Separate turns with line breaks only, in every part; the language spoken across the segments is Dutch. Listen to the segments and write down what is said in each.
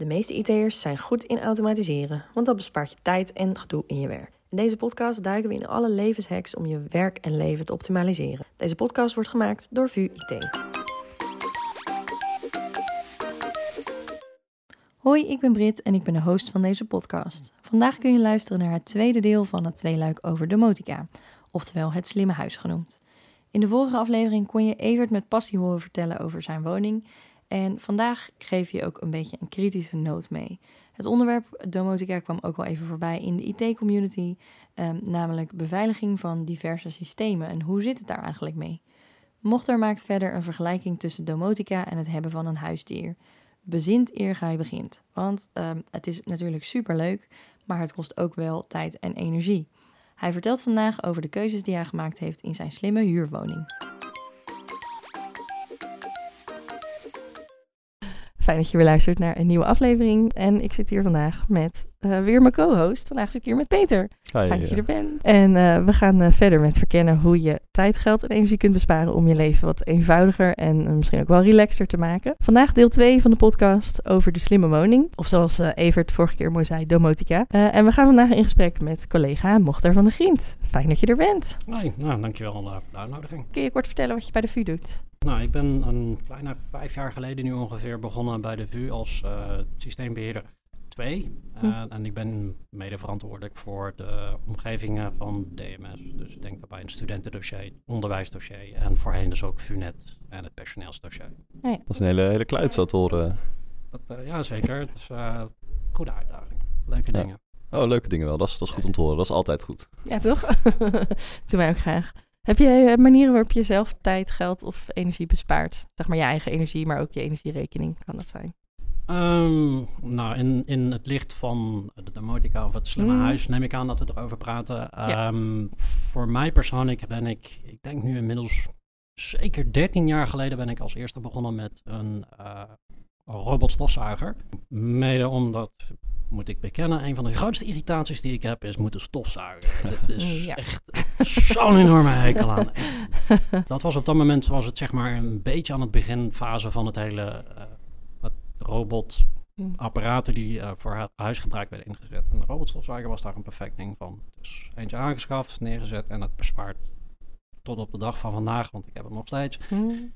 De meeste IT'ers zijn goed in automatiseren, want dat bespaart je tijd en gedoe in je werk. In deze podcast duiken we in alle levenshacks om je werk en leven te optimaliseren. Deze podcast wordt gemaakt door VU IT. Hoi, ik ben Brit en ik ben de host van deze podcast. Vandaag kun je luisteren naar het tweede deel van het tweeluik over domotica, oftewel het slimme huis genoemd. In de vorige aflevering kon je Evert met passie horen vertellen over zijn woning en vandaag geef je ook een beetje een kritische noot mee. Het onderwerp domotica kwam ook wel even voorbij in de IT-community, ehm, namelijk beveiliging van diverse systemen en hoe zit het daar eigenlijk mee? Mochter maakt verder een vergelijking tussen domotica en het hebben van een huisdier. Bezint eer gij begint, want ehm, het is natuurlijk superleuk, maar het kost ook wel tijd en energie. Hij vertelt vandaag over de keuzes die hij gemaakt heeft in zijn slimme huurwoning. Fijn dat je weer luistert naar een nieuwe aflevering. En ik zit hier vandaag met uh, weer mijn co-host. Vandaag zit ik hier met Peter.
Hi,
Fijn dat je er bent. En uh, we gaan uh, verder met verkennen hoe je tijd, geld en energie kunt besparen om je leven wat eenvoudiger en misschien ook wel relaxter te maken. Vandaag deel 2 van de podcast over de slimme woning. Of zoals Evert vorige keer mooi zei, domotica. en we gaan vandaag in gesprek met collega Mochter van de Griend. Fijn dat je er bent.
Hoi, nou dankjewel voor de uitnodiging.
Kun je kort vertellen wat je bij de VU doet?
Nou, ik ben een kleine vijf jaar geleden nu ongeveer begonnen bij de VU als uh, systeembeheerder 2. Uh, hm. En ik ben mede verantwoordelijk voor de omgevingen van DMS. Dus ik denk daarbij een studentendossier, onderwijsdossier en voorheen dus ook VUNet en het personeelsdossier.
Ja. Dat is een hele, hele kluit zo te horen.
Dat, uh, ja, zeker. Het is een goede uitdaging. Leuke
ja.
dingen.
Oh, leuke dingen wel. Dat is, dat is goed om te horen. Dat is altijd goed.
Ja, toch? Doen wij ook graag. Heb jij manieren waarop je zelf tijd, geld of energie bespaart? Zeg maar je eigen energie, maar ook je energierekening kan dat zijn.
Um, nou, in, in het licht van de domotica of het slimme mm. huis neem ik aan dat we erover praten.
Ja.
Um, voor mij persoonlijk ben ik, ik denk nu inmiddels zeker 13 jaar geleden ben ik als eerste begonnen met een uh, robotstofzuiger. Mede omdat moet ik bekennen, een van de grootste irritaties die ik heb is moeten stofzuigen. Dat is
Ja.
echt zo'n enorme hekel aan. Dat was op dat moment was het zeg maar een beetje aan het beginfase van het hele uh, het robotapparaten die uh, voor hu- huisgebruik werden ingezet. En de robotstofzuiger was daar een perfect ding van. Dus eentje aangeschaft, neergezet en het bespaart tot op de dag van vandaag, want ik heb het nog steeds.
Mm.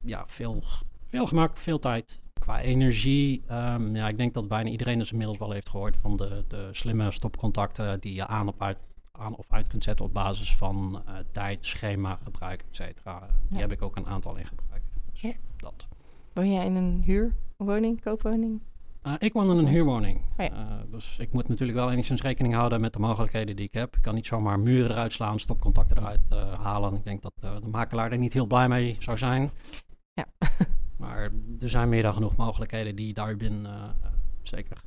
Ja, veel, veel gemak, veel tijd. Qua energie, um, ja, ik denk dat bijna iedereen dus inmiddels wel heeft gehoord van de, de slimme stopcontacten die je aan, op uit, aan of uit kunt zetten op basis van uh, tijd, schema, gebruik, et cetera. Die
Ja.
heb ik ook een aantal in gebruik. Dus
Ja.
dat.
Woon jij in een huurwoning, koopwoning?
Uh, ik woon in een huurwoning.
Oh ja.
Uh, dus ik moet natuurlijk wel enigszins rekening houden met de mogelijkheden die ik heb. Ik kan niet zomaar muren eruit slaan, stopcontacten eruit uh, halen. Ik denk dat uh, de makelaar er niet heel blij mee zou zijn.
Ja.
maar er zijn meer dan genoeg mogelijkheden die daarbinnen zeker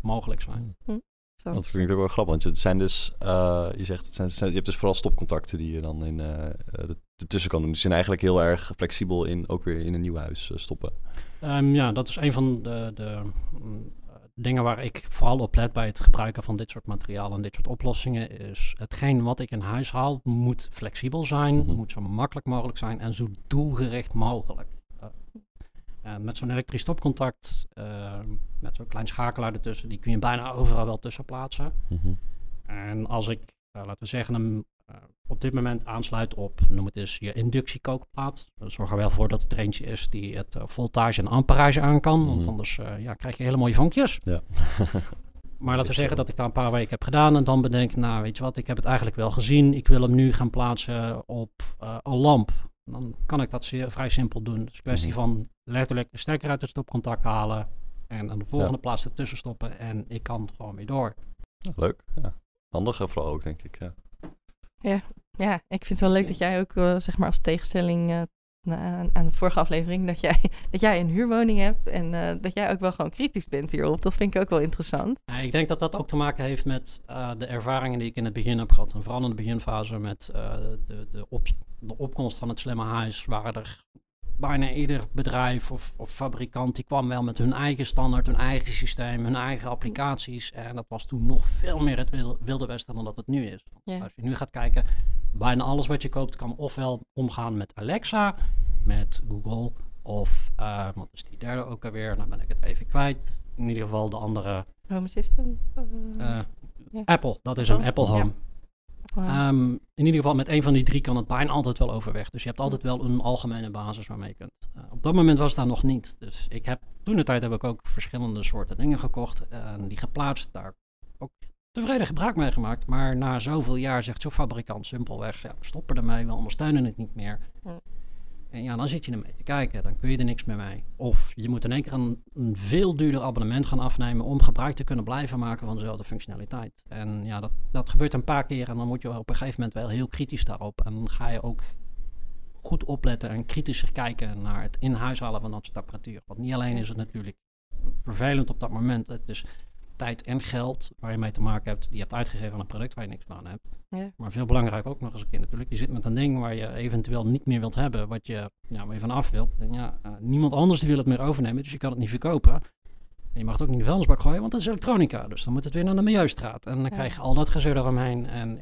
mogelijk zijn.
Hm. Zo.
Dat klinkt ook wel grappig, want het zijn dus, uh, je zegt, het zijn, het zijn, je hebt dus vooral stopcontacten die je dan in uh, ertussen kan doen. Die zijn eigenlijk heel erg flexibel in ook weer in een nieuw huis uh, stoppen.
Um, ja, dat is een van de, de um, dingen waar ik vooral op let bij het gebruiken van dit soort materialen en dit soort oplossingen. Is hetgeen wat ik in huis haal moet flexibel zijn,
Mhm.
moet zo makkelijk mogelijk zijn en zo doelgericht mogelijk. Uh, en met zo'n elektrisch stopcontact, uh, met zo'n klein schakelaar ertussen, die kun je bijna overal wel tussen plaatsen.
Mm-hmm.
En als ik, uh, laten we zeggen, hem op dit moment aansluit op, noem het eens, je inductiekookplaat. Dan zorg er wel voor dat het er eentje is die het voltage en amperage aan kan. Want anders uh, ja, krijg je hele mooie vonkjes.
Ja.
maar laten we zeggen dat ik daar een paar weken heb gedaan. En dan bedenk, nou weet je wat, ik heb het eigenlijk wel gezien. Ik wil hem nu gaan plaatsen op een lamp. Dan kan ik dat zeer, vrij simpel doen. Het is een kwestie mm-hmm. van letterlijk een stekker uit het stopcontact halen. En aan de volgende ja. plaats ertussen stoppen. En ik kan gewoon weer door.
Leuk, ja. Handig vooral ook, denk ik. Ja.
Ja, ja, ik vind het wel leuk dat jij ook, uh, zeg maar, als tegenstelling uh, aan, aan, de vorige aflevering, dat jij, dat jij een huurwoning hebt en uh, dat jij ook wel gewoon kritisch bent hierop. Dat vind ik ook wel interessant.
Ja, ik denk dat dat ook te maken heeft met uh, de ervaringen die ik in het begin heb gehad. En vooral in de beginfase met uh, de, de, op, de opkomst van het slimme huis, waren er bijna ieder bedrijf of, of, fabrikant die kwam wel met hun eigen standaard, hun eigen systeem, hun eigen applicaties. En dat was toen nog veel meer het wilde westen dan dat het nu is.
Ja.
Als je nu gaat kijken, bijna alles wat je koopt kan ofwel omgaan met Alexa, met Google Of, uh, wat is die derde ook alweer? Dan ben ik het even kwijt. In ieder geval de andere...
Home Assistant?
Uh, Apple, dat is een Apple Home. Um, in ieder geval, met een van die drie kan het bijna altijd wel overweg. Dus je hebt altijd wel een algemene basis waarmee je kunt. Uh, op dat moment was dat nog niet. Dus ik heb, toen de tijd heb ik ook verschillende soorten dingen gekocht en die geplaatst. Daar ook tevreden gebruik mee gemaakt. Maar na zoveel jaar zegt zo'n fabrikant simpelweg, ja, stoppen ermee, we ondersteunen het niet meer. En ja, dan zit je ermee te kijken, dan kun je er niks meer mee. Of je moet in één keer een, veel duurder abonnement gaan afnemen om gebruik te kunnen blijven maken van dezelfde functionaliteit. En ja, dat, dat gebeurt een paar keer en dan moet je op een gegeven moment wel heel kritisch daarop. En dan ga je ook goed opletten en kritischer kijken naar het in huis halen van dat soort apparatuur. Want niet alleen is het natuurlijk vervelend op dat moment, het is tijd en geld waar je mee te maken hebt, die je hebt uitgegeven aan een product waar je niks aan hebt. Ja. Maar veel belangrijk ook nog eens een keer natuurlijk, je zit met een ding waar je eventueel niet meer wilt hebben, wat je, ja, waar je van af wilt. En ja, uh, niemand anders die wil het meer overnemen, dus je kan het niet verkopen. En je mag het ook niet in de vuilnisbak gooien, want het is elektronica. Dus dan moet het weer naar de milieustraat. En dan krijg je al dat gezeur eromheen. En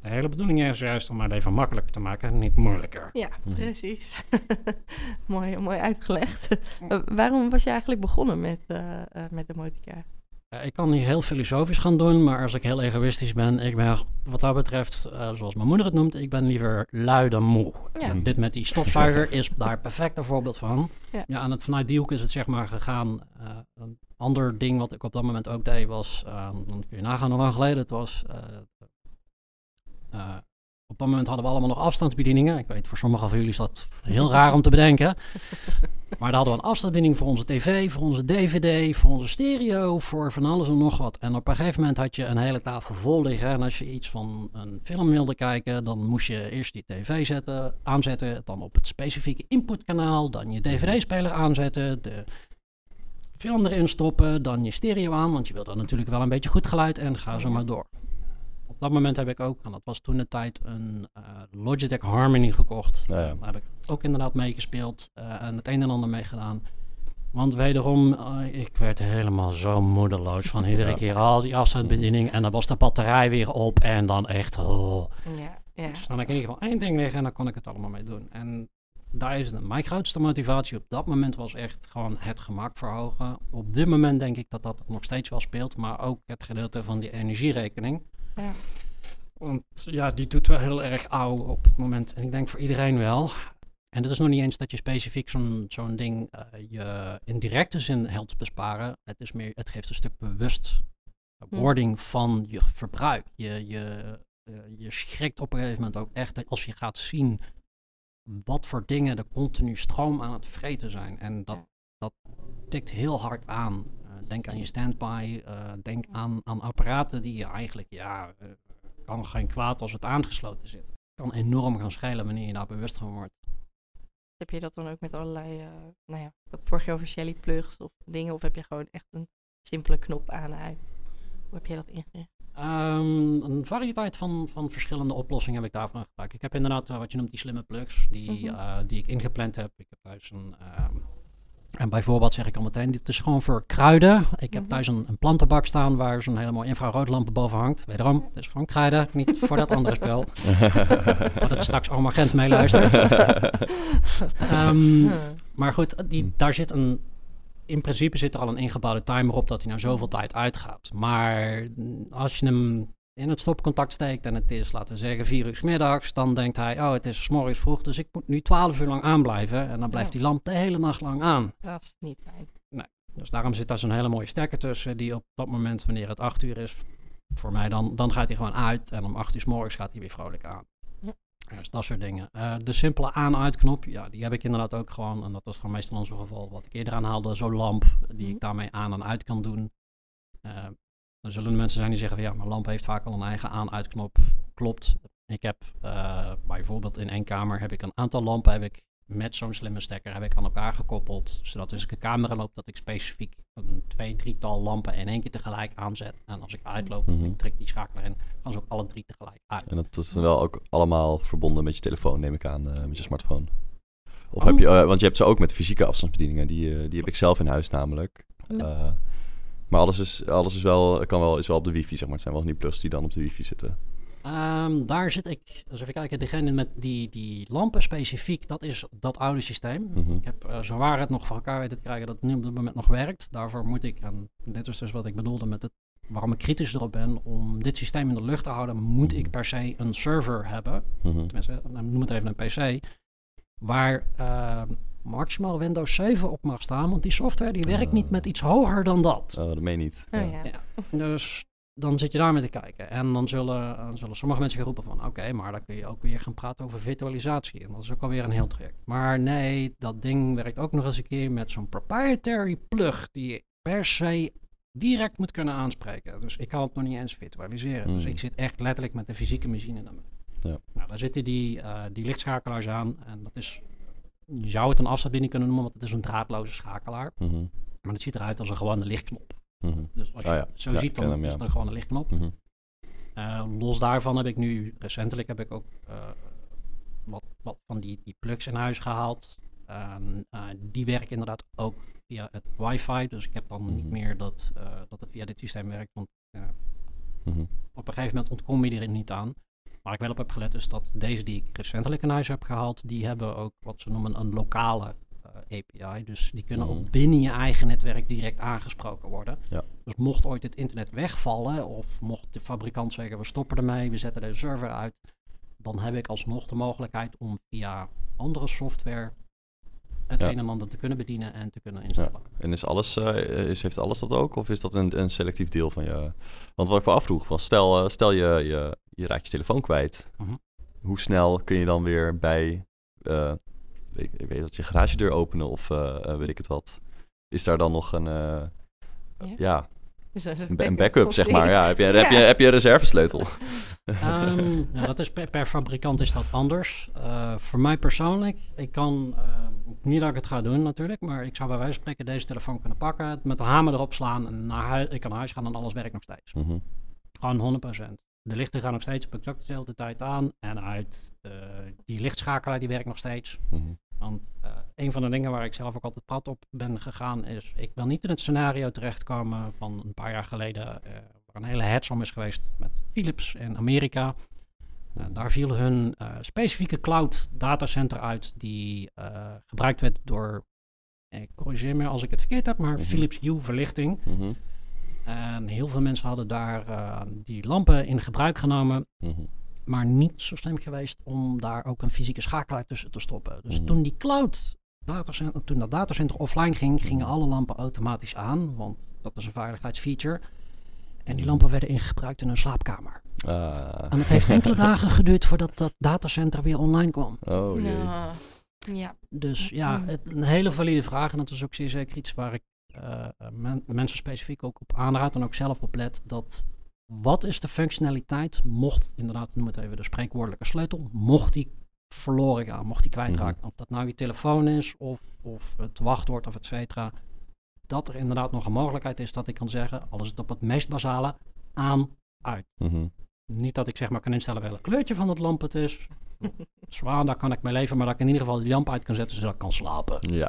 de hele bedoeling is juist om het even makkelijker te maken, niet moeilijker.
Ja, mhm. precies. mooi, mooi uitgelegd. waarom was je eigenlijk begonnen met, uh, uh, met
ik kan niet heel filosofisch gaan doen, maar als ik heel egoïstisch ben, ik ben wat dat betreft, uh, zoals mijn moeder het noemt, ik ben liever lui dan moe. Ja. dit met die stofzuiger is daar een perfecte voorbeeld van. Ja. ja, en het, vanuit die hoek is het zeg maar gegaan. Uh, een ander ding wat ik op dat moment ook deed was, dan kun je nagaan hoe lang geleden het was. Op dat moment hadden we allemaal nog afstandsbedieningen. Ik weet, voor sommigen van jullie is dat heel raar om te bedenken. Maar daar hadden we een afstandsbediening voor onze tv, voor onze dvd, voor onze stereo, voor van alles en nog wat. En op een gegeven moment had je een hele tafel vol liggen. En als je iets van een film wilde kijken, dan moest je eerst die tv zetten, aanzetten, dan op het specifieke inputkanaal, dan je dvd-speler aanzetten, de film erin stoppen, dan je stereo aan, want je wilde natuurlijk wel een beetje goed geluid en ga zo maar door dat moment heb ik ook, en dat was toen de tijd, een uh, Logitech Harmony gekocht. Ja, ja. Daar heb ik ook inderdaad meegespeeld uh, en het een en ander mee gedaan. Want wederom, uh, ik werd helemaal zo moedeloos van iedere ja. keer al die afstandsbediening. En dan was de batterij weer op en dan echt... Oh. Ja, ja. Dus dan had ik in ieder geval één ding liggen en dan kon ik het allemaal mee doen. En daar is het. Mijn grootste motivatie op dat moment was echt gewoon het gemak verhogen. Op dit moment denk ik dat dat nog steeds wel speelt, maar ook het gedeelte van die energierekening. Ja. Want ja, die doet wel heel erg ouw op het moment. En ik denk voor iedereen wel. En het is nog niet eens dat je specifiek zo'n zo'n ding uh, je in directe zin helpt besparen. Het, is meer, het geeft een stuk bewustwording hm. van je verbruik. Je, je, uh, je schrikt op een gegeven moment ook echt als je gaat zien wat voor dingen er continu stroom aan het vreten zijn. En dat, dat tikt heel hard aan. Denk aan je standby. Uh, denk aan, aan apparaten die je eigenlijk, ja, uh, kan geen kwaad als het aangesloten zit. Kan enorm gaan schelen wanneer je daar bewust van wordt.
Heb je dat dan ook met allerlei, uh, nou ja, wat vorig jaar over Shelly plugs of dingen? Of heb je gewoon echt een simpele knop aan en uit? Hoe heb je dat ingericht?
Um, een variëteit van, van verschillende oplossingen heb ik daarvan gebruikt. Ik heb inderdaad wat je noemt die slimme plugs, die, mm -hmm. die ik ingepland heb. Ik heb thuis een, ehm, en bijvoorbeeld zeg ik al meteen, dit is gewoon voor kruiden. Ik heb mhm. thuis een, een plantenbak staan waar zo'n hele mooie infraroodlamp boven hangt. Wederom, het is gewoon kruiden, niet voor dat andere spel. Voordat straks allemaal Gent meeluistert. um, maar goed, die, daar zit een, in principe zit er al een ingebouwde timer op dat hij na zoveel tijd uitgaat. Maar als je hem in het stopcontact steekt en het is, laten we zeggen, vier uur middags, dan denkt hij, oh, het is s morgens vroeg, dus ik moet nu twaalf uur lang aanblijven. En dan blijft die lamp de hele nacht lang aan.
Dat is niet fijn.
Nee, dus daarom zit daar zo'n hele mooie stekker tussen, die op dat moment, wanneer het acht uur is, voor mij dan, dan gaat hij gewoon uit en om acht uur s morgens gaat hij weer vrolijk aan. Ja. Dus dat soort dingen. Uh, de simpele aan-uit-knop, ja, die heb ik inderdaad ook gewoon. En dat was dan meestal in zo'n geval wat ik eerder aanhaalde. Zo'n lamp die ik mhm. daarmee aan en uit kan doen. Uh, er zullen mensen zijn die zeggen van ja, mijn lamp heeft vaak al een eigen aan-uitknop. Klopt. Ik heb uh, bijvoorbeeld in één kamer heb ik een aantal lampen heb ik met zo'n slimme stekker heb ik aan elkaar gekoppeld. Zodat als ik een camera loop, dat ik specifiek een twee, drietal lampen in één keer tegelijk aanzet. En als ik uitloop, mm -hmm. ik trek die schakelaar in, dan ze ook alle drie tegelijk uit.
En dat is wel ook allemaal verbonden met je telefoon, neem ik aan, uh, met je smartphone. Of heb je, uh, want je hebt ze ook met fysieke afstandsbedieningen, die, die heb ik zelf in huis namelijk. Ja. Maar alles, is, alles is wel, kan wel, is wel op de wifi, zeg maar. Het zijn wel niet plus die dan op de wifi zitten.
Ehm, daar zit ik, dus even kijken, degene met die, die lampen specifiek, dat is dat oude systeem.
Mhm.
Ik heb uh, zo waar het nog voor elkaar weten te krijgen dat het nu op dit moment nog werkt. Daarvoor moet ik, en dit is dus wat ik bedoelde met het, waarom ik kritisch erop ben, om dit systeem in de lucht te houden, moet ik per se een server hebben.
Mhm.
Tenminste, nou, noem het even een PC, waar uh, maximaal Windows 7 op mag staan, want die software die werkt niet met iets hoger dan dat.
Oh, dat meen je niet.
Oh,
Ja.
ja.
Dus dan zit je daar mee te kijken. En dan zullen, dan zullen sommige mensen gaan roepen van... oké, maar dan kun je ook weer gaan praten over virtualisatie. En dat is ook alweer een heel traject. Maar nee, dat ding werkt ook nog eens een keer met zo'n proprietary plug... die je per se direct moet kunnen aanspreken. Dus ik kan het nog niet eens virtualiseren. Dus
Hmm.
ik zit echt letterlijk met de fysieke machine daarmee.
Ja.
Nou, daar zitten die, eh, die lichtschakelaars aan. En dat is... Je zou het een afstandsbediening kunnen noemen, want het is een draadloze schakelaar.
Mhm.
Maar het ziet eruit als een gewone lichtknop.
Mhm.
Dus als je
Oh ja.
zo
Ja,
ziet, dan
hem,
is het een gewone lichtknop.
Mhm.
Eh, los daarvan heb ik nu, recentelijk heb ik ook eh, wat, wat van die, die plugs in huis gehaald. En, eh, die werken inderdaad ook via het wifi. Dus ik heb dan niet meer dat, dat het via dit systeem werkt. Want op een gegeven moment ontkom je er niet aan. Waar ik wel op heb gelet is dat deze die ik recentelijk in huis heb gehaald, die hebben ook wat ze noemen een lokale eh, API. Dus die kunnen
Mhm.
ook binnen je eigen netwerk direct aangesproken worden.
Ja.
Dus mocht ooit het internet wegvallen, of mocht de fabrikant zeggen we stoppen ermee, we zetten de server uit, dan heb ik alsnog de mogelijkheid om via andere software het
Ja.
een en ander te kunnen bedienen en te kunnen instellen.
En is alles, eh, is, heeft alles dat ook? Of is dat een, een selectief deel van je... Want wat ik me afvroeg was, stel, eh, stel je, je, je raakt je telefoon kwijt.
Mhm.
Hoe snel kun je dan weer bij, eh, weet, ik weet dat je garagedeur openen of weet ik het wat. Is daar dan nog een, eh,
Ja.
ja,
Dus
een, backup, zeg maar? Ja, heb, je, heb, je, heb je een reservesleutel?
Ehm, ja, dat is per, per fabrikant is dat anders. Eh, voor mij persoonlijk, ik kan, eh, niet dat ik het ga doen natuurlijk, maar ik zou bij wijze van spreken deze telefoon kunnen pakken, het met de hamer erop slaan en naar huis, ik kan naar huis gaan en alles werkt nog steeds.
Mhm.
Gewoon 100%. De lichten gaan nog steeds op exact dezelfde tijd aan en uit. Eh, die lichtschakelaar die werkt nog steeds.
Mhm.
Want eh, een van de dingen waar ik zelf ook altijd pad op ben gegaan is, ik wil niet in het scenario terechtkomen van een paar jaar geleden, eh, waar een hele headsom is geweest met Philips in Amerika. Eh, daar viel hun specifieke cloud datacenter uit die gebruikt werd door, ik corrigeer me als ik het verkeerd heb, maar
Mhm.
Philips Hue verlichting.
Mhm.
En heel veel mensen hadden daar die lampen in gebruik genomen
Mhm.
Maar niet zo slim geweest om daar ook een fysieke schakelaar tussen te stoppen. Dus
Mhm.
toen die cloud datacenter, toen dat datacenter offline ging, gingen alle lampen automatisch aan, want dat is een veiligheidsfeature. En die lampen werden ingebruikt in een slaapkamer.
Ah.
En het heeft enkele dagen geduurd voordat dat datacenter weer online kwam.
Oh jee.
Ja. ja.
Dus ja, het, een hele valide vraag. En dat is ook zeer zeker iets waar ik eh, men- mensen specifiek ook op aanraad en ook zelf op let. Dat wat is de functionaliteit, mocht inderdaad, noem het even de spreekwoordelijke sleutel, mocht die verloren gaan, mocht die kwijtraken. Of dat nou je telefoon is, of, of het wachtwoord, of et cetera. Dat er inderdaad nog een mogelijkheid is dat ik kan zeggen, alles het op het meest basale, aan, uit.
Mhm.
Niet dat ik zeg maar kan instellen welk kleurtje van het lamp het is. Zwaar, daar kan ik mee leven, maar dat ik in ieder geval die lamp uit kan zetten zodat ik kan slapen.
Ja.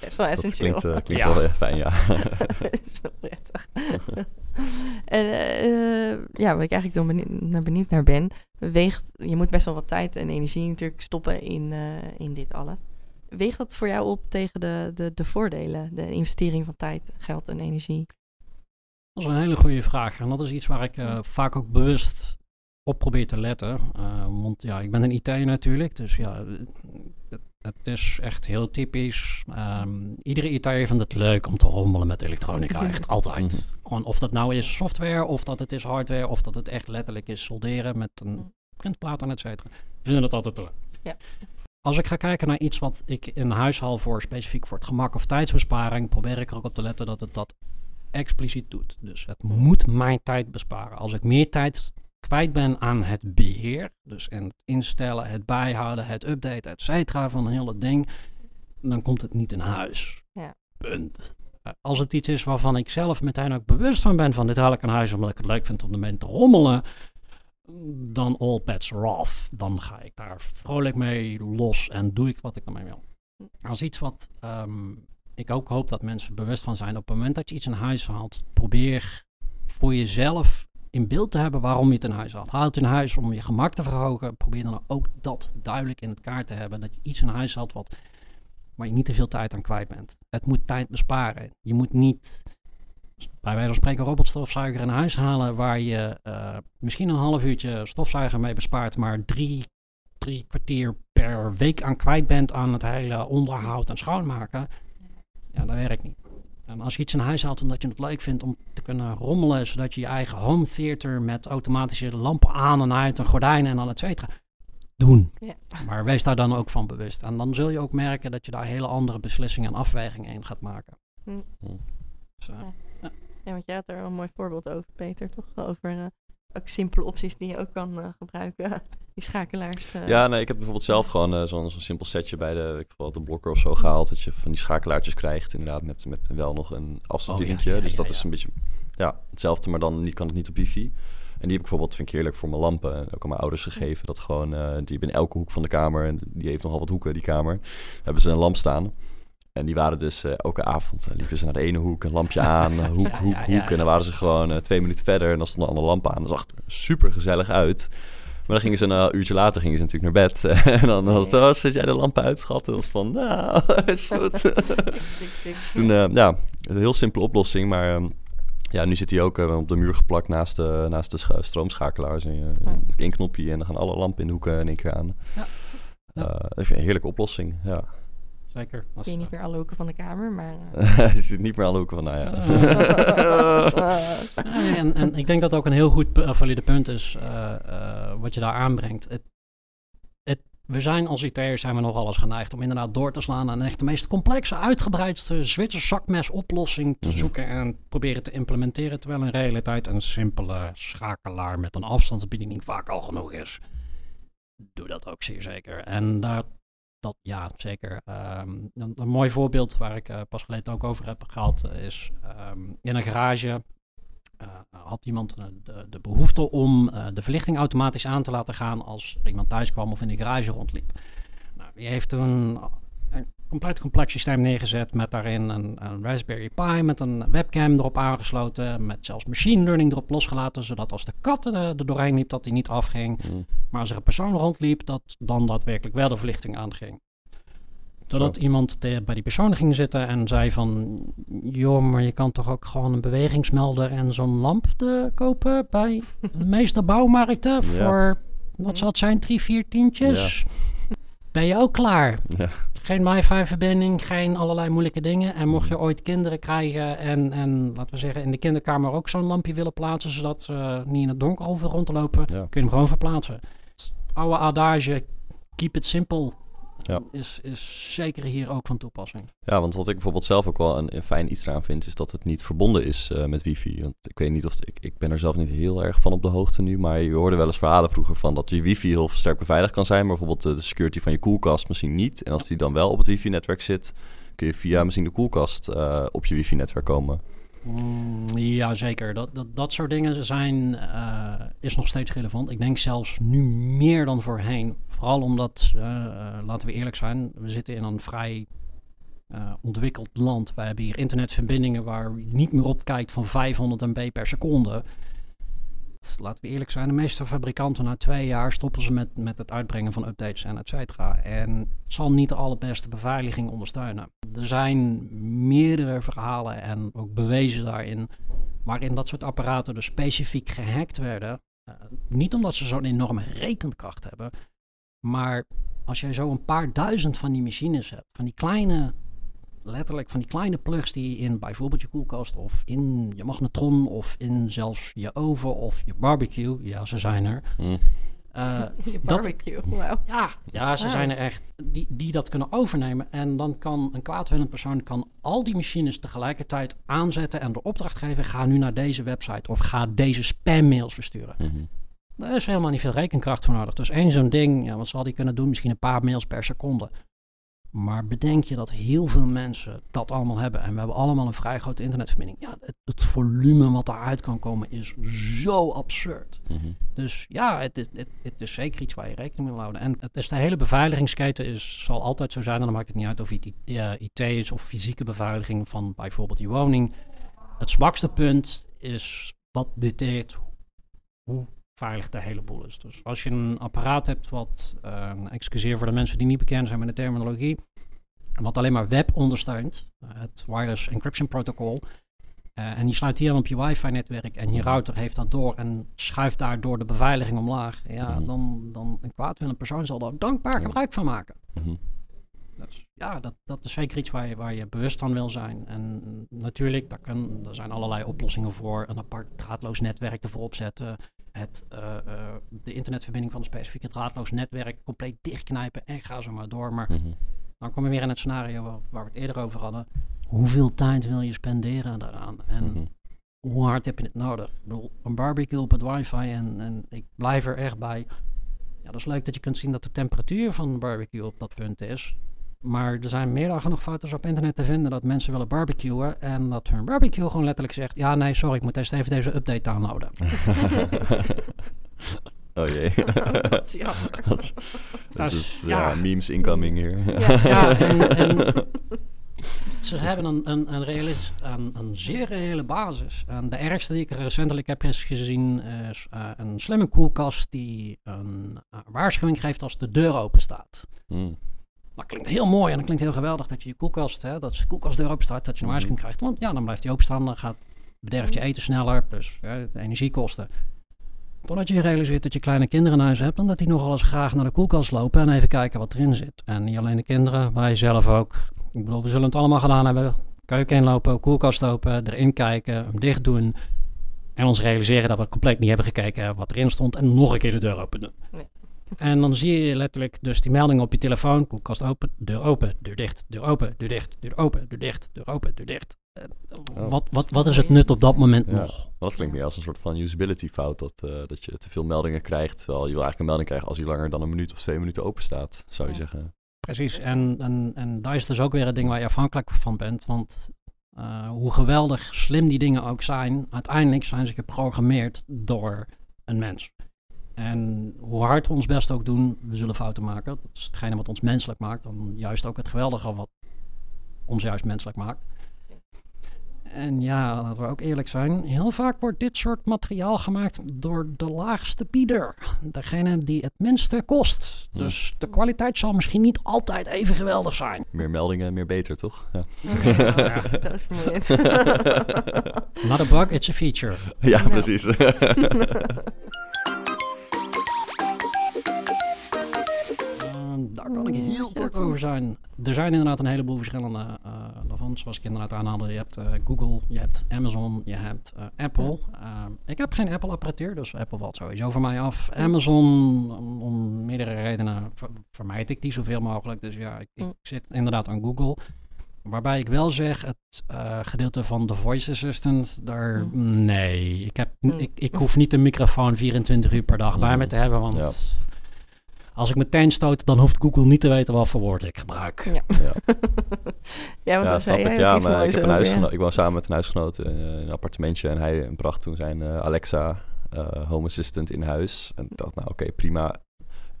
Best wel
dat
essentieel.
klinkt, eh, klinkt
Ja.
wel echt fijn, ja.
Zo prettig. en eh, ja, wat ik eigenlijk dan benieuwd naar, benieuwd naar ben, weegt, je moet best wel wat tijd en energie natuurlijk stoppen in, eh, in dit alles. Weegt dat voor jou op tegen de, de, de voordelen, de investering van tijd, geld en energie?
Dat is een hele goede vraag. En dat is iets waar ik eh, vaak ook bewust op probeer te letten. Want ja, ik ben een IT natuurlijk. Dus ja, het, is echt heel typisch. Ehm, iedere IT'er vindt het leuk om te rommelen met elektronica. Echt altijd. Gewoon of dat nou is software, of dat het is hardware, of dat het echt letterlijk is solderen met een printplaat en et cetera. We vinden het altijd leuk.
Ja.
Als ik ga kijken naar iets wat ik in huis haal voor specifiek voor het gemak of tijdsbesparing, probeer ik er ook op te letten dat het dat expliciet doet. Dus het moet mijn tijd besparen. Als ik meer tijd kwijt ben aan het beheer, dus in het instellen, het bijhouden, het updaten, et cetera van een hele ding, dan komt het niet in huis.
Ja.
Punt. Eh, Als het iets is waarvan ik zelf meteen ook bewust van ben van dit haal ik in huis omdat ik het leuk vind om ermee te rommelen, dan all bets are off. Dan ga ik daar vrolijk mee los en doe ik wat ik ermee wil. Als iets wat ehm, ik ook hoop dat mensen bewust van zijn. Op het moment dat je iets in huis haalt, probeer voor jezelf in beeld te hebben waarom je het in huis haalt. Haal het in huis om je gemak te verhogen. Probeer dan ook dat duidelijk in het kaart te hebben. Dat je iets in huis had wat, waar je niet te veel tijd aan kwijt bent. Het moet tijd besparen. Je moet niet bij wijze van spreken robotstofzuiger in huis halen waar je uh, misschien een half uurtje stofzuiger mee bespaart, maar drie, drie kwartier per week aan kwijt bent aan het hele onderhoud en schoonmaken. Ja, dat werkt niet. En als je iets in huis haalt omdat je het leuk vindt om te kunnen rommelen, zodat je je eigen home theater met automatische lampen aan en uit en gordijnen en dan et cetera, doen. Ja. Maar wees daar dan ook van bewust. En dan zul je ook merken dat je daar hele andere beslissingen en afwegingen in gaat maken. Hm.
Dus, uh, ja. ja. want jij had er een mooi voorbeeld over, Peter, toch? Over uh, ook simpele opties die je ook kan uh, gebruiken die schakelaars.
Uh... Ja, nee, ik heb bijvoorbeeld zelf gewoon uh, zo'n zo simpel setje bij de, ik de blokker of zo gehaald. Dat je van die schakelaartjes krijgt, inderdaad, met, met wel nog een afstandsdingetje. Oh, dus dat is een beetje ja, hetzelfde, maar dan niet, kan het niet op wifi. En die heb ik bijvoorbeeld, vind ik heerlijk, voor mijn lampen. Ook aan mijn ouders gegeven. Dat gewoon, uh, die hebben in elke hoek van de kamer. En die heeft nogal wat hoeken, die kamer. Hebben ze een lamp staan. En die waren dus uh, elke avond, uh, liepen ze naar de ene hoek, een lampje aan, hoek, hoek, hoek. En dan waren ze gewoon twee minuten verder en dan stond een andere lamp aan. Dat zag er super gezellig uit. Maar dan gingen ze een uurtje later gingen ze natuurlijk naar bed. en dan was het, oh, zet jij de lampen uit, schat? En was van, nou, is goed. dus toen, uh, ja, een heel simpele oplossing. Maar um, ja, nu zit hij ook uh, op de muur geplakt naast de, naast de uh, één knopje en dan gaan alle lampen in de hoeken in één keer aan. Ja. ja. een heerlijke oplossing, ja.
Zeker.
Zie je niet meer alle hoeken van de kamer, maar...
je zit niet meer alle hoeken van, nou ja.
en, en ik denk dat ook een heel goed valide punt is uh, uh, wat je daar aanbrengt. Het, het, we zijn als IT'ers zijn we nogal eens geneigd om inderdaad door te slaan en echt de meest complexe, uitgebreidste Zwitser zakmes oplossing te mhm. zoeken en proberen te implementeren, terwijl in realiteit een simpele schakelaar met een afstandsbediening vaak al genoeg is. Doe dat ook zeer zeker. En daar dat ja, zeker. Ehm, een, een, mooi voorbeeld waar ik uh, pas geleden ook over heb gehad eh, is um, in een garage uh, had iemand de, de, behoefte om de verlichting automatisch aan te laten gaan als iemand thuis kwam of in de garage rondliep. Nou, die heeft toen compleet complex systeem neergezet met daarin een, een, Raspberry Pi met een webcam erop aangesloten, met zelfs machine learning erop losgelaten, zodat als de kat er, doorheen liep, dat die niet afging. Mm. Maar als er een persoon rondliep, dat dan daadwerkelijk wel de verlichting aanging. Totdat iemand bij die persoon ging zitten en zei van... joh, maar je kan toch ook gewoon een bewegingsmelder en zo'n lamp kopen bij de meeste bouwmarkten voor... Wat zal het zijn, drie, vier tientjes? Ben je ook klaar? Ja. Geen wifi-verbinding, geen allerlei moeilijke dingen. En mocht je ooit kinderen krijgen en, en laten we zeggen in de kinderkamer ook zo'n lampje willen plaatsen, zodat ze niet in het donker over rond te lopen, kun je hem gewoon verplaatsen. Oude adage, keep it simple ja. is, is zeker hier ook van toepassing.
Ja, want wat ik bijvoorbeeld zelf ook wel een, fijn iets eraan vind, is dat het niet verbonden is uh, met wifi. Want ik weet niet of, ik, ik ben er zelf niet heel erg van op de hoogte nu, maar je hoorde wel eens verhalen vroeger van dat je wifi heel sterk beveiligd kan zijn, maar bijvoorbeeld de, security van je koelkast misschien niet. En als die dan wel op het wifi-netwerk zit, kun je via misschien de koelkast uh, op je wifi-netwerk komen.
Mm, ja, zeker. Dat, dat, dat soort dingen zijn, uh, is nog steeds relevant. Ik denk zelfs nu meer dan voorheen. Vooral omdat, uh, laten we eerlijk zijn, we zitten in een vrij ontwikkeld land. Wij hebben hier internetverbindingen waar je niet meer op kijkt van 500 MB per seconde laten we eerlijk zijn, de meeste fabrikanten na twee jaar stoppen ze met, met het uitbrengen van updates en et cetera. En het zal niet de allerbeste beveiliging ondersteunen. Er zijn meerdere verhalen en ook bewezen daarin, waarin dat soort apparaten dus specifiek gehackt werden. Uh, niet omdat ze zo'n enorme rekenkracht hebben, maar als jij zo een paar duizend van die machines hebt, van die kleine letterlijk van die kleine plugs die in bijvoorbeeld je koelkast of in je magnetron of in zelfs je oven of je barbecue, ja, ze zijn er.
Mm. Uh, je barbecue, wow.
Ja, ja ze zijn er echt, die, die dat kunnen overnemen. En dan kan een kwaadwillend persoon kan al die machines tegelijkertijd aanzetten en de opdracht geven, ga nu naar deze website of ga deze spammails versturen. Mm Daar is helemaal niet veel rekenkracht voor nodig. Dus één zo'n ding, ja, wat zal die kunnen doen? Misschien een paar mails per seconde. Maar bedenk je dat heel veel mensen dat allemaal hebben. En we hebben allemaal een vrij grote internetverbinding. Ja, het, het volume wat eruit kan komen is zo absurd. Mhm. Dus ja, het is, het, het, is zeker iets waar je rekening mee moet houden. En het is de hele beveiligingsketen is, zal altijd zo zijn. En dan maakt het niet uit of het IT is of fysieke beveiliging van bijvoorbeeld je woning. Het zwakste punt is wat dicteert hoe veilig de hele boel is. Dus als je een apparaat hebt wat, uh, excuseer voor de mensen die niet bekend zijn met de terminologie, wat alleen maar web ondersteunt, het Wireless Encryption Protocol, uh, en die sluit hier op je wifi-netwerk en je mhm. router heeft dat door en schuift daardoor de beveiliging omlaag. Ja, mm. dan, dan een kwaadwillende persoon zal daar dankbaar gebruik van maken. Mm dus, ja, dat, dat is zeker iets waar je, waar je bewust van wil zijn. En natuurlijk, daar, kan, er zijn allerlei oplossingen voor. Een apart draadloos netwerk ervoor opzetten. Het, uh, uh, de internetverbinding van een specifieke draadloos netwerk compleet dichtknijpen en ga zo maar door. Maar mhm. dan kom je weer in het scenario waar, waar, we het eerder over hadden hoeveel tijd wil je spenderen daaraan? En mhm. hoe hard heb je het nodig? Ik bedoel, een barbecue op het wifi en, en ik blijf er echt bij. Ja, dat is leuk dat je kunt zien dat de temperatuur van een barbecue op dat punt is. Maar er zijn meer dan genoeg foto's op internet te vinden dat mensen willen barbecuen. En dat hun barbecue gewoon letterlijk zegt: Ja, nee, sorry, ik moet eerst even deze update downloaden.
oh jee.
dat is jammer.
dat, is, ja. memes incoming hier.
Ja, ja en, en ze hebben een, een, een, realis, een, een, zeer reële basis. En de ergste die ik recentelijk heb gezien is uh, een slimme koelkast die een uh, waarschuwing geeft als de deur open staat. Mm. Dat klinkt heel mooi en dat klinkt heel geweldig dat je je koelkast, hè, dat de koelkastdeur open staat, dat je een hmm. waarschuwing krijgt. Want ja, dan blijft hij openstaan, dan gaat, bederft je hmm. eten sneller, plus de energiekosten. Totdat je realiseert dat je kleine kinderen in huis hebt en dat die nogal eens graag naar de koelkast lopen en even kijken wat erin zit. En niet alleen de kinderen, wij zelf ook. Ik bedoel, we zullen het allemaal gedaan hebben. Keuken inlopen, koelkast open, erin kijken, hem dicht doen. En ons realiseren dat we compleet niet hebben gekeken wat erin stond en nog een keer de deur openen. Nee. En dan zie je letterlijk dus die melding op je telefoon. Koelkast open, deur open, deur dicht, deur open, deur dicht, deur open, deur dicht, deur open, deur dicht. Oh. Wat, wat, wat is het nut op dat moment nog?
Dat klinkt meer als een soort van usability fout. Dat, uh, dat je te veel meldingen krijgt. Terwijl je wil eigenlijk een melding krijgen als hij langer dan een minuut of twee minuten open staat, zou je zeggen.
Precies, en, en, en daar is dus ook weer het ding waar je afhankelijk van bent. Want uh, hoe geweldig slim die dingen ook zijn, uiteindelijk zijn ze geprogrammeerd door een mens. En hoe hard we ons best ook doen, we zullen fouten maken. Dat is hetgene wat ons menselijk maakt. Dan juist ook het geweldige wat ons juist menselijk maakt. En ja, laten we ook eerlijk zijn. Heel vaak wordt dit soort materiaal gemaakt door de laagste bieder. Degene die het minste kost. Dus de kwaliteit zal misschien niet altijd even geweldig zijn.
Meer meldingen, meer beter, toch? Ja.
ja, dat is vermoeiend.
Not a bug, it's a feature.
Ja, precies.
zijn. Er zijn inderdaad een heleboel verschillende uh, Zoals ik inderdaad aanhaalde. Je hebt uh, Google, je hebt Amazon, je hebt uh, Apple. ik heb geen Apple-apparatuur, dus Apple valt sowieso voor mij af. Amazon, om, om meerdere redenen vermijd ik die zoveel mogelijk. Dus ja, ik, ik zit inderdaad aan Google. Waarbij ik wel zeg, het uh, gedeelte van de voice assistant, daar, nee, ik, heb, ik, ik hoef niet een microfoon 24 uur per dag bij me te hebben, want ja. Als ik meteen stoot, dan hoeft Google niet te weten wat voor woord ik gebruik.
Ja, ja. ja want
snap ik. Ja, maar ik, heb een huisgenoot, ik woon samen met een huisgenoot in, een appartementje en hij bracht toen zijn uh, Alexa uh, Home Assistant in huis. En ik dacht, nou oké, prima.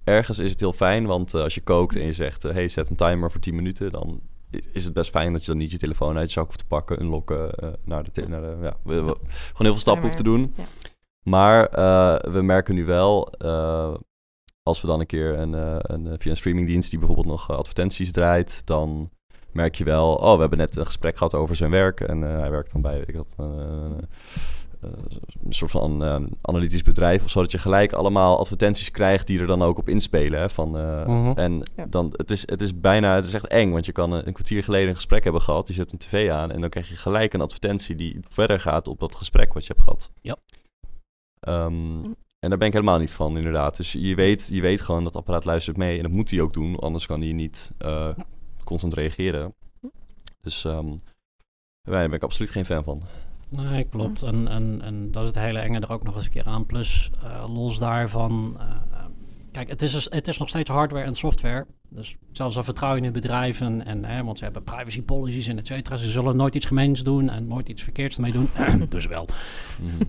Ergens is het heel fijn, want uh, als je kookt en je zegt, hey, zet een timer voor 10 minuten, dan is het best fijn dat je dan niet je telefoon uit je zak hoeft te pakken, unlocken, naar de, naar de ja, we, we, gewoon heel veel stappen hoeft te doen. Ja. Maar we merken nu wel, als we dan een keer een, uh, een, via een streamingdienst die bijvoorbeeld nog eh, advertenties draait, dan merk je wel, oh, we hebben net een gesprek gehad over zijn werk. En uh, hij werkt dan bij, ik had, een soort van analytisch bedrijf of zo, dat je gelijk allemaal advertenties krijgt die er dan ook op inspelen. Hè, van, mhm. En dan, het is, het is bijna, het is echt eng, want je kan een, kwartier geleden een gesprek hebben gehad, je zet een tv aan en dan krijg je gelijk een advertentie die verder gaat op dat gesprek wat je hebt gehad.
Ja.
Um, en daar ben ik helemaal niet van, inderdaad. Dus je weet, je weet gewoon dat het apparaat luistert mee. En dat moet hij ook doen, anders kan hij niet uh, constant reageren. Dus um, daar ben ik absoluut geen fan van.
Nee, klopt. En, en, en dat is het hele enge er ook nog eens een keer aan. Plus, uh, los daarvan, uh, Kijk, het is, dus, het is nog steeds hardware en software. Dus zelfs al vertrouw je in bedrijven, en, hè, want ze hebben privacy policies en et cetera. Ze zullen nooit iets gemeens doen en nooit iets verkeerds mee doen. dus wel. Mhm.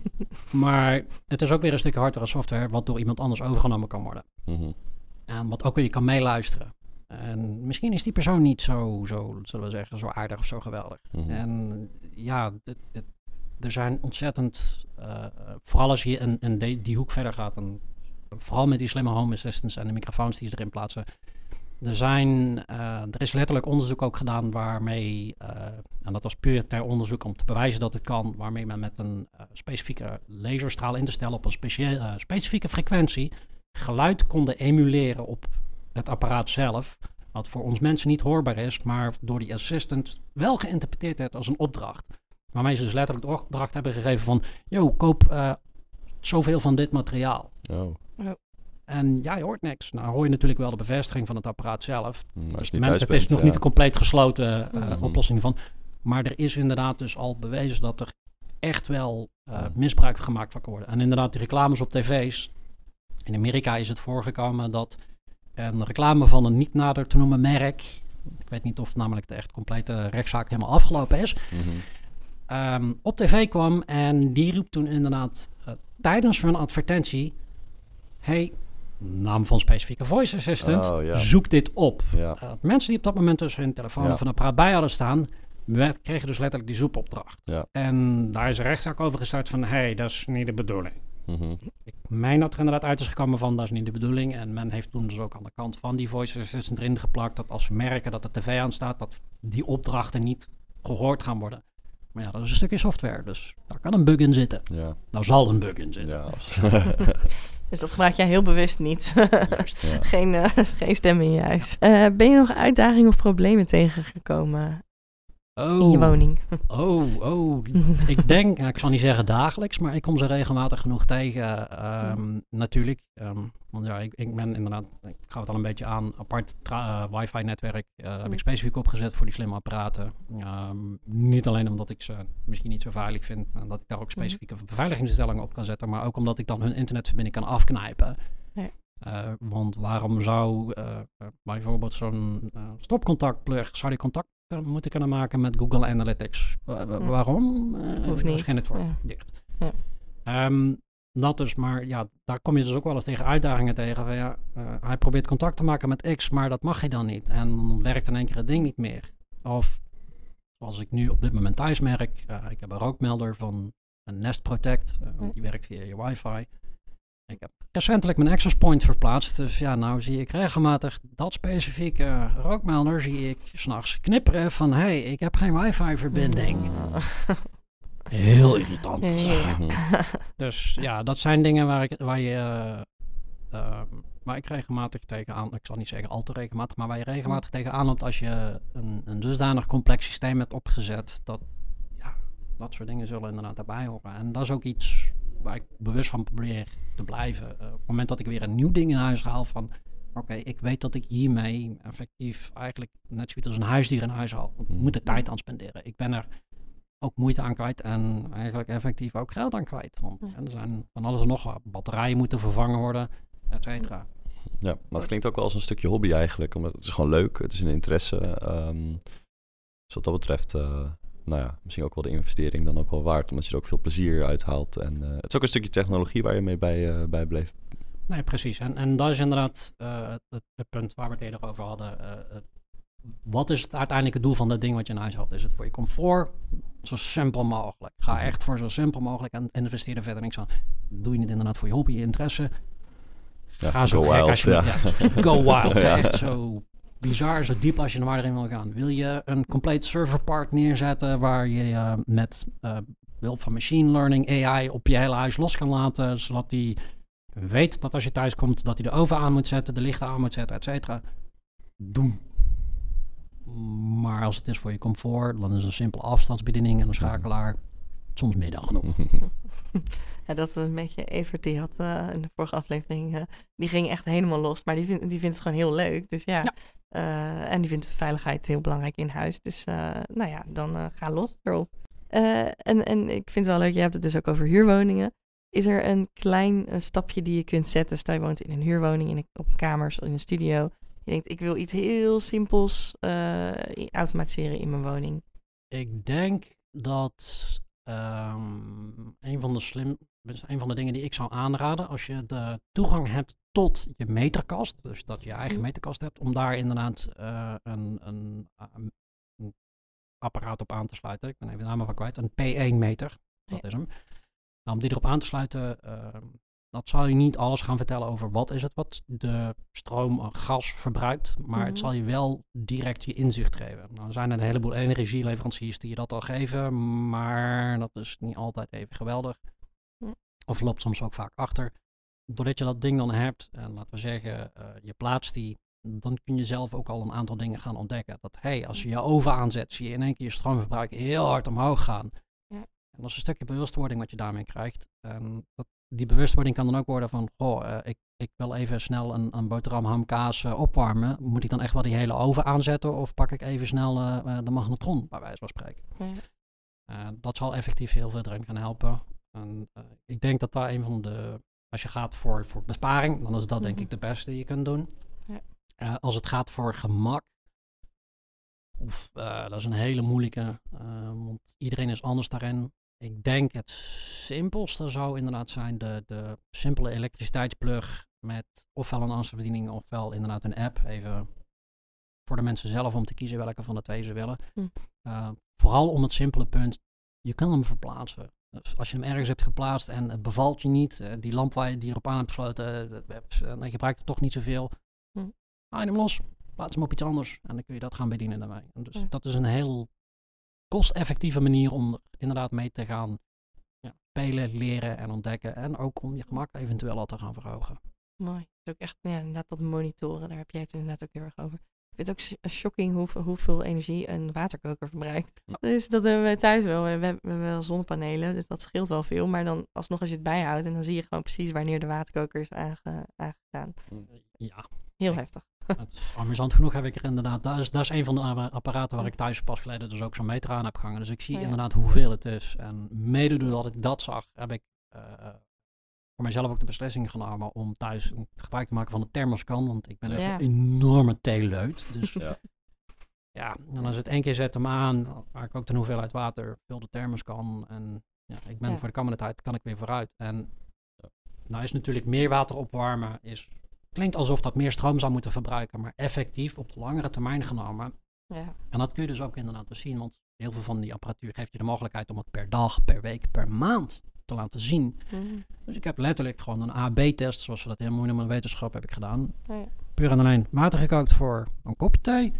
Maar het is ook weer een stuk hardware en software wat door iemand anders overgenomen kan worden. Mhm. En wat ook weer je kan meeluisteren. En misschien is die persoon niet zo, zo zullen we zeggen, zo aardig of zo geweldig. En ja, het, het, er zijn ontzettend, uh, vooral als je in, in die, die hoek verder gaat, dan, vooral met die slimme home assistants en de microfoons die ze erin plaatsen. Er, zijn, uh, er is letterlijk onderzoek ook gedaan waarmee, uh, en dat was puur ter onderzoek om te bewijzen dat het kan, waarmee men met een specifieke laserstraal in te stellen op een specifieke frequentie geluid konden emuleren op het apparaat zelf. Wat voor ons mensen niet hoorbaar is, maar door die assistant wel geïnterpreteerd werd als een opdracht. Waarmee ze dus letterlijk de opdracht hebben gegeven van... Yo, koop uh, zoveel van dit materiaal.
Oh.
En ja, je hoort niks. Nou hoor je natuurlijk wel de bevestiging van het apparaat zelf.
Mm,
dus
men, het
is nog niet een compleet gesloten uh,
mm.
oplossing van. Maar er is inderdaad dus al bewezen dat er echt wel uh, misbruik gemaakt kan worden. En inderdaad, die reclames op tv's. In Amerika is het voorgekomen dat een reclame van een niet nader te noemen merk. Ik weet niet of namelijk de echt complete rechtszaak helemaal afgelopen is.
-hmm.
um, op tv kwam en die riep toen inderdaad uh, tijdens hun advertentie: Hey, naam van specifieke voice assistant,
oh,
zoek dit op.
Ja.
Uh, mensen die op dat moment dus hun telefoon
Ja.
of een apparaat bij hadden staan, werd, kregen dus letterlijk die zoekopdracht. En daar is een rechtszaak over gestart van: Hey, dat is niet de bedoeling.
Mhm.
Ik meen dat er inderdaad uit is gekomen van dat is niet de bedoeling. En men heeft toen dus ook aan de kant van die voice assistant erin geplakt dat als ze merken dat de tv aanstaat, dat die opdrachten niet gehoord gaan worden. Maar ja, dat is een stukje software, dus daar kan een bug in zitten.
Ja.
Nou zal een bug in zitten.
Ja.
Dus dat gebruik jij heel bewust niet.
Juist.
Ja.
geen, eh, geen stem in je huis. Eh, ben je nog uitdagingen of problemen tegengekomen
Oh,
in je woning?
oh, oh. ik denk, nou, ik zal niet zeggen dagelijks, maar ik kom ze regelmatig genoeg tegen. ehm, Natuurlijk, ehm, want ja, ik, ik ben inderdaad, ik ga het al een beetje aan, apart eh, wifi-netwerk eh, heb ik specifiek opgezet voor die slimme apparaten. Ehm, niet alleen omdat ik ze misschien niet zo veilig vind en dat ik daar ook specifieke beveiligingsinstellingen op kan zetten, maar ook omdat ik dan hun internetverbinding kan afknijpen. Eh, want waarom zou bijvoorbeeld zo'n eh, stopcontactplug, zou die contact moeten kunnen maken met Google Analytics? Wa- wa-
Ja.
Waarom? Eh,
Hoeft niet.
geen netwerk
Ja.
dicht.
Ja.
Ehm, dat dus, maar ja, daar kom je dus ook wel eens tegen uitdagingen tegen. Van, ja, eh, hij probeert contact te maken met X, maar dat mag hij dan niet. En dan werkt in één keer het ding niet meer. Of zoals ik nu op dit moment thuis merk, eh, ik heb een rookmelder van een Nest Protect. Die werkt via je wifi. Ik heb recentelijk mijn access point verplaatst. Dus ja, nou zie ik regelmatig dat specifieke rookmelder zie ik s'nachts knipperen van... hé, hey, ik heb geen wifi-verbinding. Heel irritant.
Ja.
Dus ja, dat zijn dingen waar, ik, waar je... eh, eh, waar ik regelmatig tegenaan... Ik zal niet zeggen al te regelmatig... maar waar je regelmatig tegenaan loopt als je een, een dusdanig complex systeem hebt opgezet... dat ja, dat soort dingen zullen inderdaad daarbij horen. En dat is ook iets waar ik bewust van probeer te blijven. Eh, op het moment dat ik weer een nieuw ding in huis haal van... Oké, ik weet dat ik hiermee effectief eigenlijk net zoiets als een huisdier in huis haal. Want ik moet er tijd aan spenderen. Ik ben er ook moeite aan kwijt en eigenlijk effectief ook geld aan kwijt. Want
Ja.
er zijn van alles en nog wat. Batterijen moeten vervangen worden, et cetera.
Ja, maar het klinkt ook wel als een stukje hobby eigenlijk. Omdat het is gewoon leuk, het is een interesse. ehm, dus wat dat betreft, eh, nou ja, misschien ook wel de investering dan ook wel waard. Omdat je er ook veel plezier uit haalt. En eh, het is ook een stukje technologie waar je mee bij, bij bleef.
Nee, precies. En, en dat is inderdaad eh, het, het, punt waar we het eerder over hadden. Wat is het uiteindelijke doel van dat ding wat je in huis had? Is het voor je comfort? Zo simpel mogelijk. Ga echt voor zo simpel mogelijk en investeer er verder niks aan. Doe je het inderdaad voor je hobby, je interesse?
Ja,
Ga zo
go wild,
als je
ja.
ja, go wild.
Ja.
Echt zo bizar, zo diep als je er maar erin wil gaan. Wil je een compleet serverpark neerzetten waar je eh, met eh, behulp van machine learning AI op je hele huis los kan laten, zodat die weet dat als je thuis komt dat hij de oven aan moet zetten, de lichten aan moet zetten, et cetera. Doen. Maar als het is voor je comfort, dan is een simpele afstandsbediening en een schakelaar soms meer dan genoeg.
Ja, dat is een beetje Evert, die had eh, in de vorige aflevering, die ging echt helemaal los. Maar die, vindt die vindt het gewoon heel leuk. Dus ja,
Ja.
Eh, en die vindt veiligheid heel belangrijk in huis. Dus eh, nou ja, dan eh, ga los erop. En, en ik vind het wel leuk, je hebt het dus ook over huurwoningen. Is er een klein stapje die je kunt zetten? Stel je woont in een huurwoning, in op kamers, in een studio. Je denkt, ik wil iets heel simpels automatiseren in mijn woning.
Ik denk dat ehm, een van de slim, een van de dingen die ik zou aanraden, als je de toegang hebt tot je meterkast, dus dat je je eigen
Mhm.
meterkast hebt, om daar inderdaad eh, een, een, een, apparaat op aan te sluiten. Ik ben even de naam van kwijt, een P1 meter. Dat is hem. Nou, om die erop aan te sluiten, uh, dat zal je niet alles gaan vertellen over wat is het wat de stroom of gas verbruikt, maar het
Mhm.
zal je wel direct je inzicht geven. Nou zijn er een heleboel energieleveranciers die je dat al geven, maar dat is niet altijd even geweldig. Of loopt soms ook vaak achter. Doordat je dat ding dan hebt, en laten we zeggen, eh, je plaatst die, dan kun je zelf ook al een aantal dingen gaan ontdekken. Dat hey, als je je oven aanzet, zie je in één keer je stroomverbruik heel hard omhoog gaan.
Ja.
En dat is een stukje bewustwording wat je daarmee krijgt. En dat, die bewustwording kan dan ook worden van, goh, eh, ik, ik wil even snel een, een boterham ham kaas eh, opwarmen. Moet ik dan echt wel die hele oven aanzetten of pak ik even snel de magnetron, bij wijze van spreken.
Ja.
Dat zal effectief heel veel erin gaan helpen. En ik denk dat daar een van de, als je gaat voor, voor besparing, dan is dat denk
Mhm.
ik de beste die je kunt doen.
Ja.
Eh, als het gaat voor gemak, oef, eh, dat is een hele moeilijke, eh, want iedereen is anders daarin. Ik denk het simpelste zou inderdaad zijn de, de simpele elektriciteitsplug met ofwel een afstandsbediening ofwel inderdaad een app. Even voor de mensen zelf om te kiezen welke van de twee ze willen.
Hm.
Vooral om het simpele punt, je kan hem verplaatsen. Dus als je hem ergens hebt geplaatst en het bevalt je niet, uh, die lamp waar je die erop aan hebt gesloten, uh, en je gebruikt het toch niet zoveel,
hm.
haal je hem los, plaats hem op iets anders en dan kun je dat gaan bedienen daarmee. En dus
Ja.
dat is een heel kosteffectieve manier om er inderdaad mee te gaan ja, spelen, leren en ontdekken. En ook om je gemak eventueel al te gaan verhogen.
Mooi. Dat is ook echt, ja, inderdaad dat monitoren, daar heb jij het inderdaad ook heel erg over. Ik vind het ook shocking hoeveel, hoeveel energie een waterkoker verbruikt. Dus dat hebben wij thuis wel. We hebben, we hebben wel zonnepanelen, dus dat scheelt wel veel. Maar dan alsnog als je het bijhoudt en dan zie je gewoon precies wanneer de waterkoker is aange, aangegaan.
Ja.
Heel heftig.
Het, amusant genoeg heb ik er inderdaad, dat is, dat is een van de apparaten waar ik thuis pas geleden dus ook zo'n meter aan heb gehangen. Dus ik zie
Oh ja.
inderdaad hoeveel het is. En mede doordat ik dat zag, heb ik uh, voor mijzelf ook de beslissing genomen om thuis gebruik te maken van de thermoskan. Want ik ben echt
Ja.
een enorme theeleut. Dus
Ja.
ja, en als het één keer zet hem aan, dan maak ik ook de hoeveelheid water, vul de thermoskan. En ja, ik ben
Ja.
voor de komende tijd, kan ik weer vooruit. En nou is natuurlijk meer water opwarmen, is, klinkt alsof dat meer stroom zou moeten verbruiken. Maar effectief op de langere termijn genomen.
Ja.
En dat kun je dus ook inderdaad dus zien. Want heel veel van die apparatuur geeft je de mogelijkheid om het per dag, per week, per maand te laten zien.
Mhm.
Dus ik heb letterlijk gewoon een AB-test, zoals we dat heel mooi noemen in de wetenschap, heb ik gedaan.
Oh ja.
Puur en alleen water gekookt voor een kopje thee.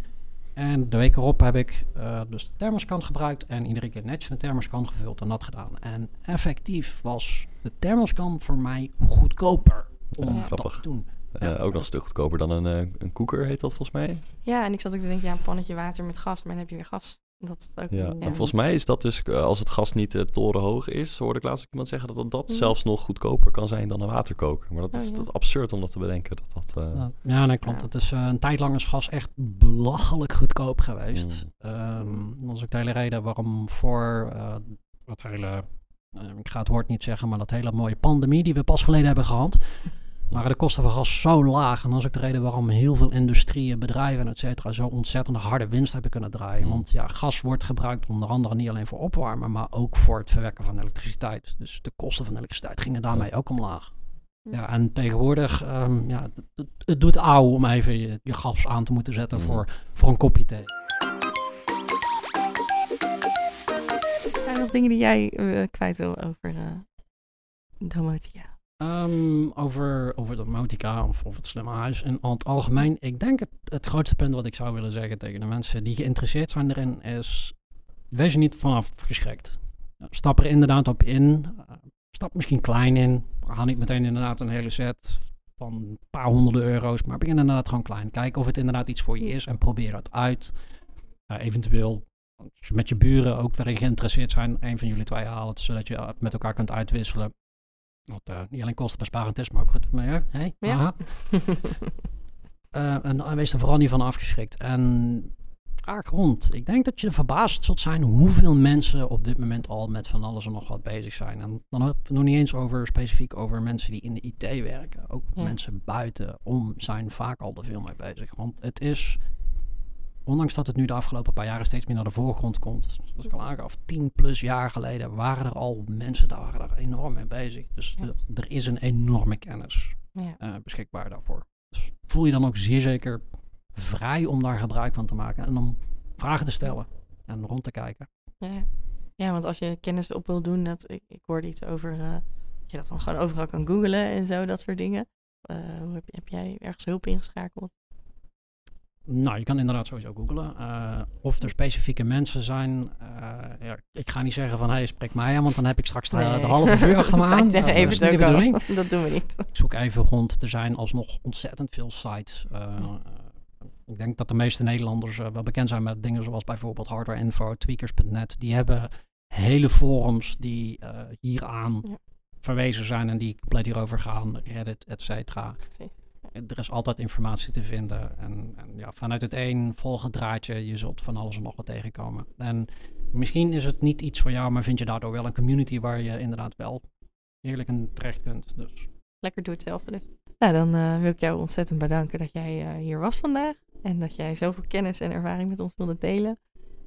En de week erop heb ik uh, dus de thermoskan gebruikt en iedere keer netjes een thermoskan gevuld en nat gedaan. En effectief was de thermoskan voor mij goedkoper om
Ja,
dat
grappig.
te doen.
Uh,
Ja.
ook nog een stuk goedkoper dan een, uh, een koeker, heet dat volgens mij.
ja, en ik zat ook te denken, ja, een pannetje water met gas, maar dan heb je weer gas. Dat is ook,
Ja. En volgens mij is dat dus, uh, als het gas niet uh, torenhoog is, hoorde ik laatst ook iemand zeggen dat dat, dat
Mhm.
zelfs nog goedkoper kan zijn dan een waterkoker. Maar dat
Oh,
is
ja.
dat absurd om dat te bedenken. Dat dat, uh,
Ja, ja, nee, klopt.
Ja.
Het is uh, een tijd lang is gas echt belachelijk goedkoop geweest.
Mm.
Um, dat is ook de hele reden waarom voor uh, dat hele, uh, ik ga het woord niet zeggen, maar dat hele mooie pandemie die we pas geleden hebben gehad, waren de kosten van gas zo laag. En dat is ook de reden waarom heel veel industrieën, bedrijven, et cetera, zo ontzettend harde winst hebben kunnen draaien.
Mm.
Want ja, gas wordt gebruikt onder andere niet alleen voor opwarmen, maar ook voor het verwerken van elektriciteit. Dus de kosten van elektriciteit gingen daarmee ook omlaag. Ja, en tegenwoordig, um, ja, het, het, het doet ouw om even je, je, gas aan te moeten zetten
Mm.
voor, voor een kopje thee.
Zijn er nog dingen die jij uh, kwijt wil over uh, domotica?
Um, over, over de Motica of, of het slimme huis in het algemeen. Ik denk het, het grootste punt wat ik zou willen zeggen tegen de mensen die geïnteresseerd zijn erin is... Wees er niet vanaf geschrikt. Stap er inderdaad op in. Uh, stap misschien klein in. Haal niet meteen inderdaad een hele set van een paar honderden euro's. Maar begin inderdaad gewoon klein. Kijk of het inderdaad iets voor je is en probeer het uit. Uh, eventueel met je buren ook daarin geïnteresseerd zijn. Een van jullie twee haalt, zodat je met elkaar kunt uitwisselen. Wat uh, niet alleen kostenbesparend is, maar ook goed voor mij. Hey,
ja.
uh, en, wees er vooral niet van afgeschrikt. En vraag rond. Ik denk dat je verbaasd zult zijn hoeveel mensen op dit moment al met van alles en nog wat bezig zijn. En dan hebben we het nog niet eens over specifiek over mensen die in de IT werken. Ook ja. mensen buiten om zijn vaak al er veel mee bezig. Want het is, ondanks dat het nu de afgelopen paar jaren steeds meer naar de voorgrond komt, zoals ik al aangaf, tien plus jaar geleden waren er al mensen daar waren daar enorm mee bezig. Dus
Ja.
er, er is een enorme kennis
ja.
uh, beschikbaar daarvoor. Dus voel je dan ook zeer zeker vrij om daar gebruik van te maken en om vragen te stellen en rond te kijken.
Ja. Ja, want als je kennis op wil doen, dat, ik, ik hoorde iets over uh, dat je dat dan gewoon overal kan googlen en zo, dat soort dingen. Uh, heb, heb, jij ergens hulp ingeschakeld?
Nou, je kan inderdaad sowieso googlen. Uh, of er specifieke mensen zijn. ja, ik ga niet zeggen van, hey, spreek mij aan, want dan heb ik straks nee. de, halve uur achter me aan.
dat is niet de bedoeling. Dat doen we niet.
Ik zoek even rond. Er zijn alsnog ontzettend veel sites. Ik denk dat de meeste Nederlanders wel bekend zijn met dingen zoals bijvoorbeeld hardwareinfo, tweakers.net. Die hebben hele forums die hieraan ja. verwezen zijn en die compleet hierover gaan, Reddit, et cetera. Er is altijd informatie te vinden. En, en, ja, vanuit het een volgen draadje, je zult van alles en nog wat tegenkomen. En misschien is het niet iets voor jou, maar vind je daardoor wel een community waar je inderdaad wel eerlijk in terecht kunt. Dus.
Lekker doe het zelf dus. Nou, dan uh, wil ik jou ontzettend bedanken dat jij uh, hier was vandaag. En dat jij zoveel kennis en ervaring met ons wilde delen.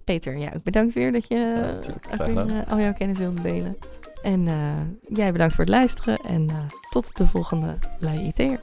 Peter, ja, bedankt weer dat je ja, weer, uh, al jouw kennis wilde delen. En uh, jij bedankt voor het luisteren en uh, tot de volgende Lui IT'er.